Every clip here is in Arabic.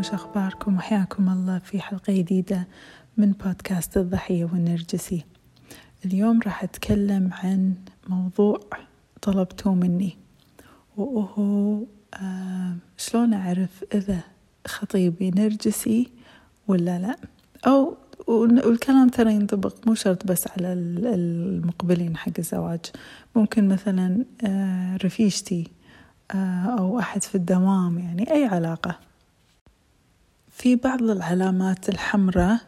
وش أخباركم؟ وحياكم الله في حلقة جديدة من بودكاست الضحية والنرجسي. اليوم راح أتكلم عن موضوع طلبتوه مني. وهو آه شلون أعرف إذا خطيبي نرجسي ولا لا؟ أو والكلام ترى ينطبق مو شرط بس على المقبلين حق الزواج. ممكن مثلا آه رفيجتي آه أو أحد في الدوام يعني أي علاقة. في بعض العلامات الحمراء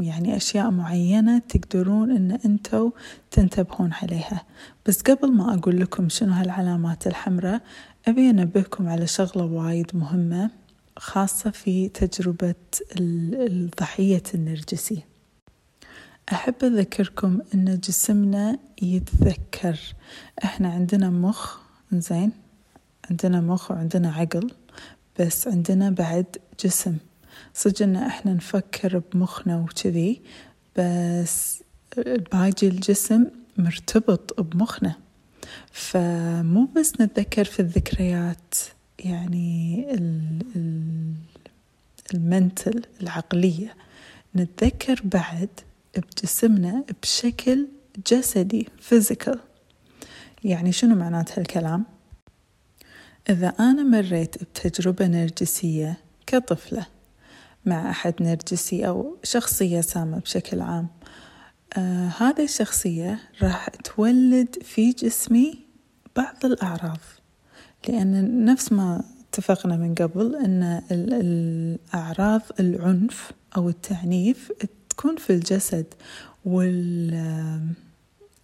يعني أشياء معينة تقدرون أن أنتوا تنتبهون عليها. بس قبل ما أقول لكم شنو هالعلامات الحمراء أبي أنبهكم على شغلة وايد مهمة خاصة في تجربة الضحية النرجسي. أحب أذكركم أن جسمنا يتذكر. إحنا عندنا مخ زين عندنا مخ وعندنا عقل. بس عندنا بعد جسم. صدق إن إحنا نفكر بمخنا وكذي بس باقي الجسم مرتبط بمخنا. فمو بس نتذكر في الذكريات يعني المنتل العقلية. نتذكر بعد بجسمنا بشكل جسدي فيزيكال يعني شنو معنات هالكلام إذا أنا مريت بتجربة نرجسية كطفلة مع أحد نرجسي أو شخصية سامة بشكل عام آه هذه الشخصية راح تولد في جسمي بعض الأعراض لأن نفس ما اتفقنا من قبل أن الأعراض العنف أو التعنيف تكون في الجسد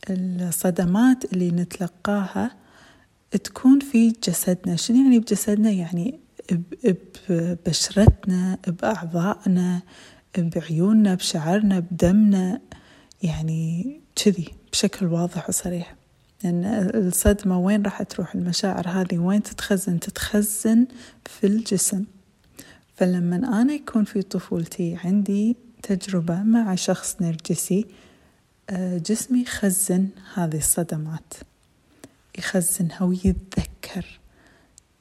والصدمات اللي نتلقاها تكون في جسدنا. شنو يعني بجسدنا؟ يعني ببشرتنا بأعضائنا بعيوننا بشعرنا بدمنا يعني كذي بشكل واضح وصريح. لأن الصدمة وين راح تروح؟ المشاعر هذه وين تتخزن؟ تتخزن في الجسم. فلما أنا يكون في طفولتي عندي تجربة مع شخص نرجسي آه، جسمي يخزن هذه الصدمات. يخزنها ويتذكر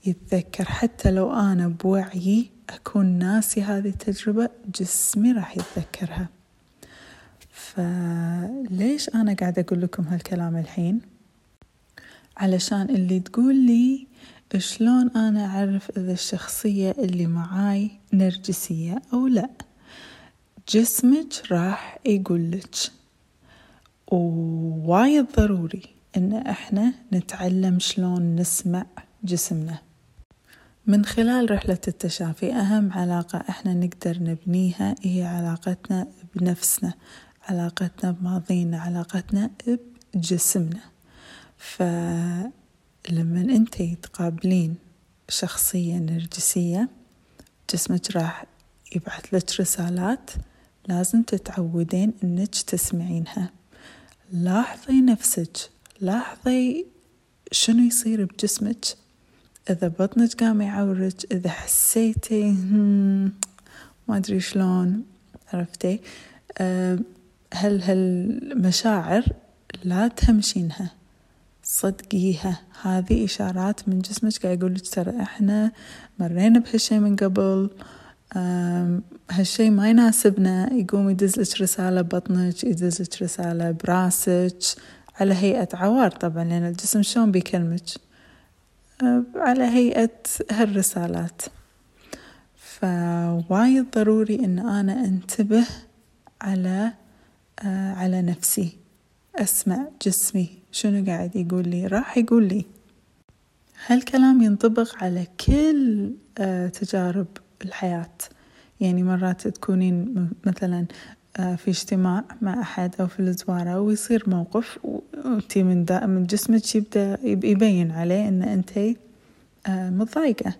يتذكر. حتى لو أنا بوعي أكون ناسي هذه التجربة جسمي راح يتذكرها. فليش أنا قاعدة أقول لكم هالكلام الحين؟ علشان اللي تقول لي شلون أنا أعرف إذا الشخصية اللي معاي نرجسية أو لا. جسمك راح يقولك. ووايد ضروري. إن إحنا نتعلم شلون نسمع جسمنا. من خلال رحلة التشافي أهم علاقة إحنا نقدر نبنيها هي علاقتنا بنفسنا علاقتنا بماضينا علاقتنا بجسمنا. فلما أنتي تقابلين شخصية نرجسية جسمك راح يبعث لك رسالات لازم تتعودين إنك تسمعينها. لاحظي نفسك لاحظي شنو يصير بجسمك؟ إذا بطنك قام يعورك إذا حسيتي ما أدري شلون عرفتي؟ هل هالمشاعر لا تهمشينها صدقيها. هذه إشارات من جسمك قاعد يقول لك ترى إحنا مرينا بهالشي من قبل هالشي ما يناسبنا. يقوم يدز لك رسالة ببطنك يدز لك رسالة براسك على هيئة عوار طبعا لأن الجسم شلون بيكلمك على هيئة هالرسالات. فوايد ضروري إن أنا أنتبه على آه، على نفسي أسمع جسمي. شنو قاعد يقول لي؟ راح يقول لي. هالكلام ينطبق على كل آه، تجارب الحياة. يعني مرات تكونين مثلا آه، في اجتماع مع أحد أو في الزوارة ويصير موقف وأنتي من من جسمك يبدأ يبين عليه أن أنتي آه، متضايقة.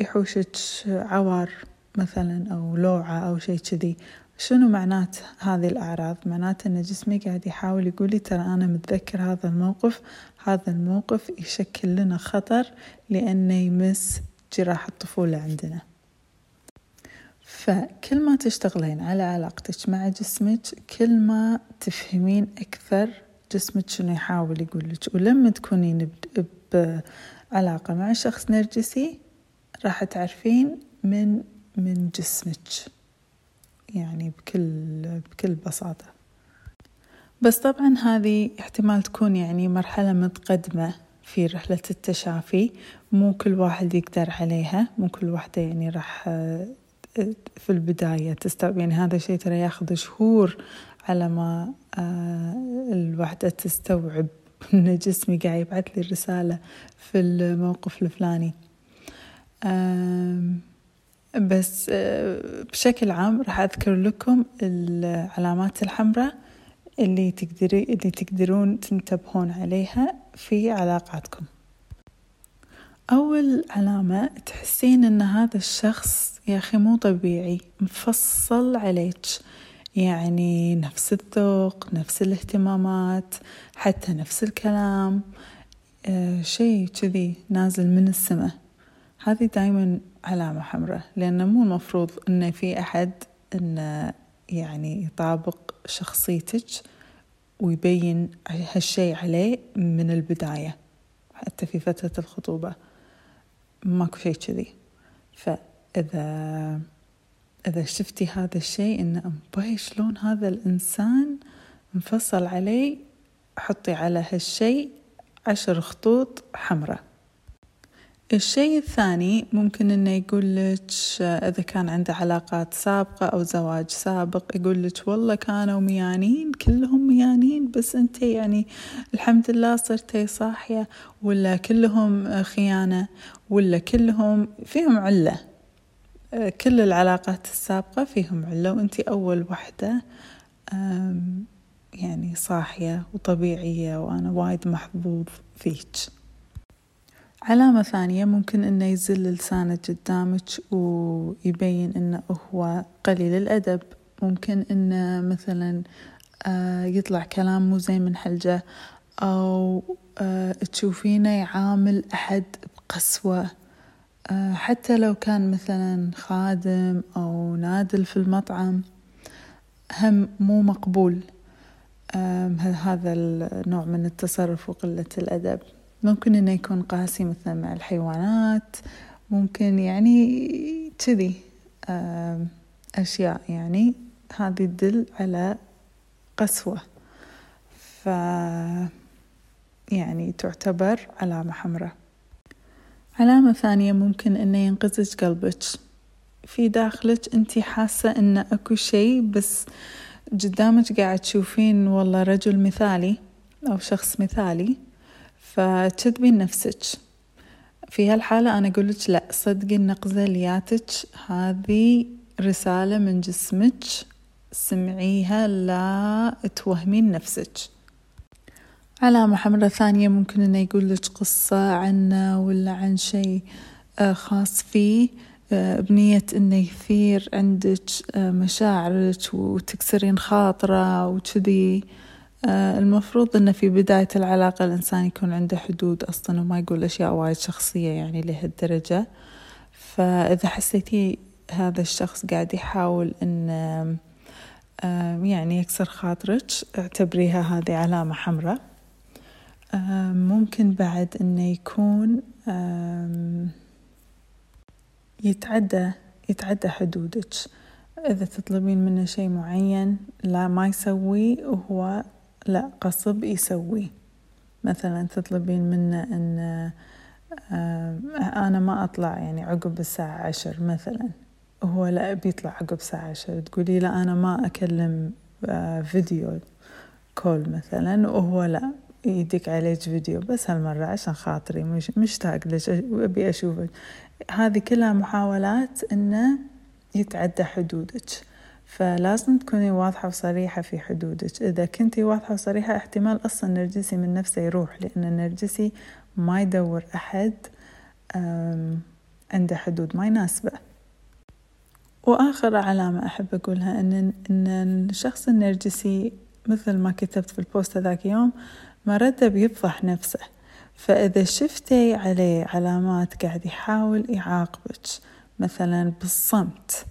يحوشك عوار مثلا أو لوعة أو شيء كذي. شنو معنات هذه الأعراض؟ معناته أن جسمي قاعد يحاول يقول لي ترى أنا متذكر هذا الموقف هذا الموقف يشكل لنا خطر لأنه يمس جراح الطفولة عندنا. فكل ما تشتغلين على علاقتك مع جسمك كل ما تفهمين أكثر جسمك شنو يحاول يقول لك. ولما تكونين بعلاقة مع شخص نرجسي راح تعرفين من من جسمك. يعني بكل بكل بساطة. بس طبعا هذه احتمال تكون يعني مرحلة متقدمة في رحلة التشافي. مو كل واحد يقدر عليها مو كل واحدة يعني راح في البداية تستوعب يعني هذا الشيء ترى ياخذ شهور على ما آه، الوحدة تستوعب إن جسمي قاعد يبعث لي رسالة في الموقف الفلاني. بس آه، بشكل عام راح أذكر لكم العلامات الحمراء اللي تقدري اللي تقدرون تنتبهون عليها في علاقاتكم. أول علامة تحسين إن هذا الشخص يا أخي مو طبيعي. مفصل عليك. يعني نفس الذوق نفس الاهتمامات حتى نفس الكلام. آه شيء كذي نازل من السماء. هذه دايما علامة حمراء لأنه مو المفروض إن في أحد إنه يعني يطابق شخصيتك ويبين هالشيء عليه من البداية حتى في فترة الخطوبة. ماكو شيء كذي. إذا شفتي هذا الشيء إنه باي شلون هذا الإنسان مفصل علي حطي على هالشيء عشر خطوط حمراء. الشيء الثاني ممكن إنه يقول لك إذا كان عنده علاقات سابقة أو زواج سابق يقول لك والله كانوا ميانين كلهم ميانين بس أنت يعني الحمد لله صرتي صاحية ولا كلهم خيانة ولا كلهم فيهم علة. كل العلاقات السابقة فيهم علة وانت أول وحدة يعني صاحية وطبيعية وأنا وايد محظوظ فيك. علامة ثانية ممكن إنه يزل لسانه قدامك ويبين إنه هو قليل الأدب. ممكن إنه مثلا آه، يطلع كلام مو زي من حلجة أو آه، تشوفينه يعامل أحد بقسوة. آه، حتى لو كان مثلا خادم أو نادل في المطعم هم مو مقبول. هذا النوع من التصرف وقلة الأدب. ممكن إنه يكون قاسي مثلا مع الحيوانات ممكن يعني كذي. أشياء يعني هذه تدل على قسوة. ف يعني تعتبر علامة حمراء. علامة ثانية ممكن إنه ينقزج قلبك. في داخلك أنت حاسة إن أكو شيء بس قدامك قاعد تشوفين والله رجل مثالي أو شخص مثالي فتكذبين نفسك. في هالحالة أنا أقول لك لا صدقي النقزة لياتك. هذه رسالة من جسمك سمعيها لا توهمين نفسك. علامة حمراء ثانية ممكن إنه يقول لك قصة عنه ولا عن شيء آه، خاص فيه. آه، بنية إنه يثير عندك آه، مشاعرك وتكسرين خاطرة وكذي. المفروض أنه في بداية العلاقة الإنسان يكون عنده حدود أصلا وما يقول أشياء وايد شخصية يعني لهالدرجة. فإذا حسيتي هذا الشخص قاعد يحاول أن يعني يكسر خاطرك اعتبريها هذه علامة حمراء. ممكن بعد أنه يكون يتعدى يتعدى حدودك. إذا تطلبين منه شيء معين لا ما يسويه وهو لا قصب يسوي. مثلا تطلبين منه إن أنا ما أطلع يعني عقب الساعة عشر مثلا. هو لا بيطلع عقب الساعة عشر. تقولي لا أنا ما أكلم آه، فيديو كول مثلا وهو لا. يدق عليك فيديو بس هالمرة عشان خاطري مش مشتاق لك أبي أشوفك. هذه كلها محاولات إنه يتعدى حدودك. فلازم تكوني واضحة وصريحة في حدودك. إذا كنتي واضحة وصريحة احتمال أصلا النرجسي من نفسه يروح لأن النرجسي ما يدور أحد عنده حدود ما يناسبه. وآخر علامة أحب أقولها إن إن الشخص النرجسي مثل ما كتبت في البوست ذاك يوم مرده بيفضح نفسه. فإذا شفتي عليه علامات قاعد يحاول يعاقبك مثلا بالصمت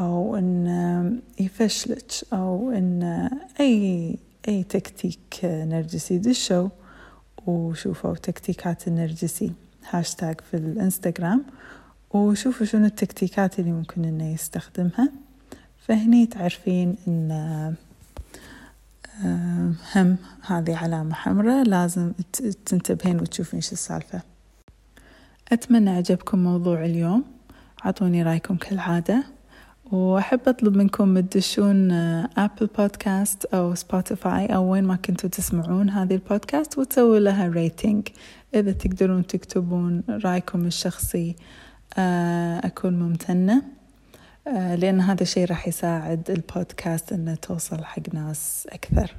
أو إن يفشلك أو إن أي أي تكتيك نرجسي دشوا وشوفوا تكتيكات النرجسي هاشتاج في الإنستغرام وشوفوا شنو التكتيكات اللي ممكن إنه يستخدمها. فهني تعرفين إن هم هذه علامة حمراء. لازم تنتبهين وتشوفين شو السالفة. أتمنى عجبكم موضوع اليوم. عطوني رأيكم كالعادة. وأحب أطلب منكم تدشون Apple Podcast أو Spotify أو وين ما كنتوا تسمعون هذه البودكاست وتسووا لها rating إذا تقدرون تكتبون رأيكم الشخصي آه، أكون ممتنة. آه، لأن هذا الشيء راح يساعد البودكاست أنه توصل حق ناس أكثر.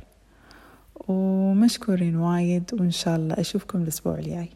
ومشكورين وايد وإن شاء الله أشوفكم الأسبوع الجاي.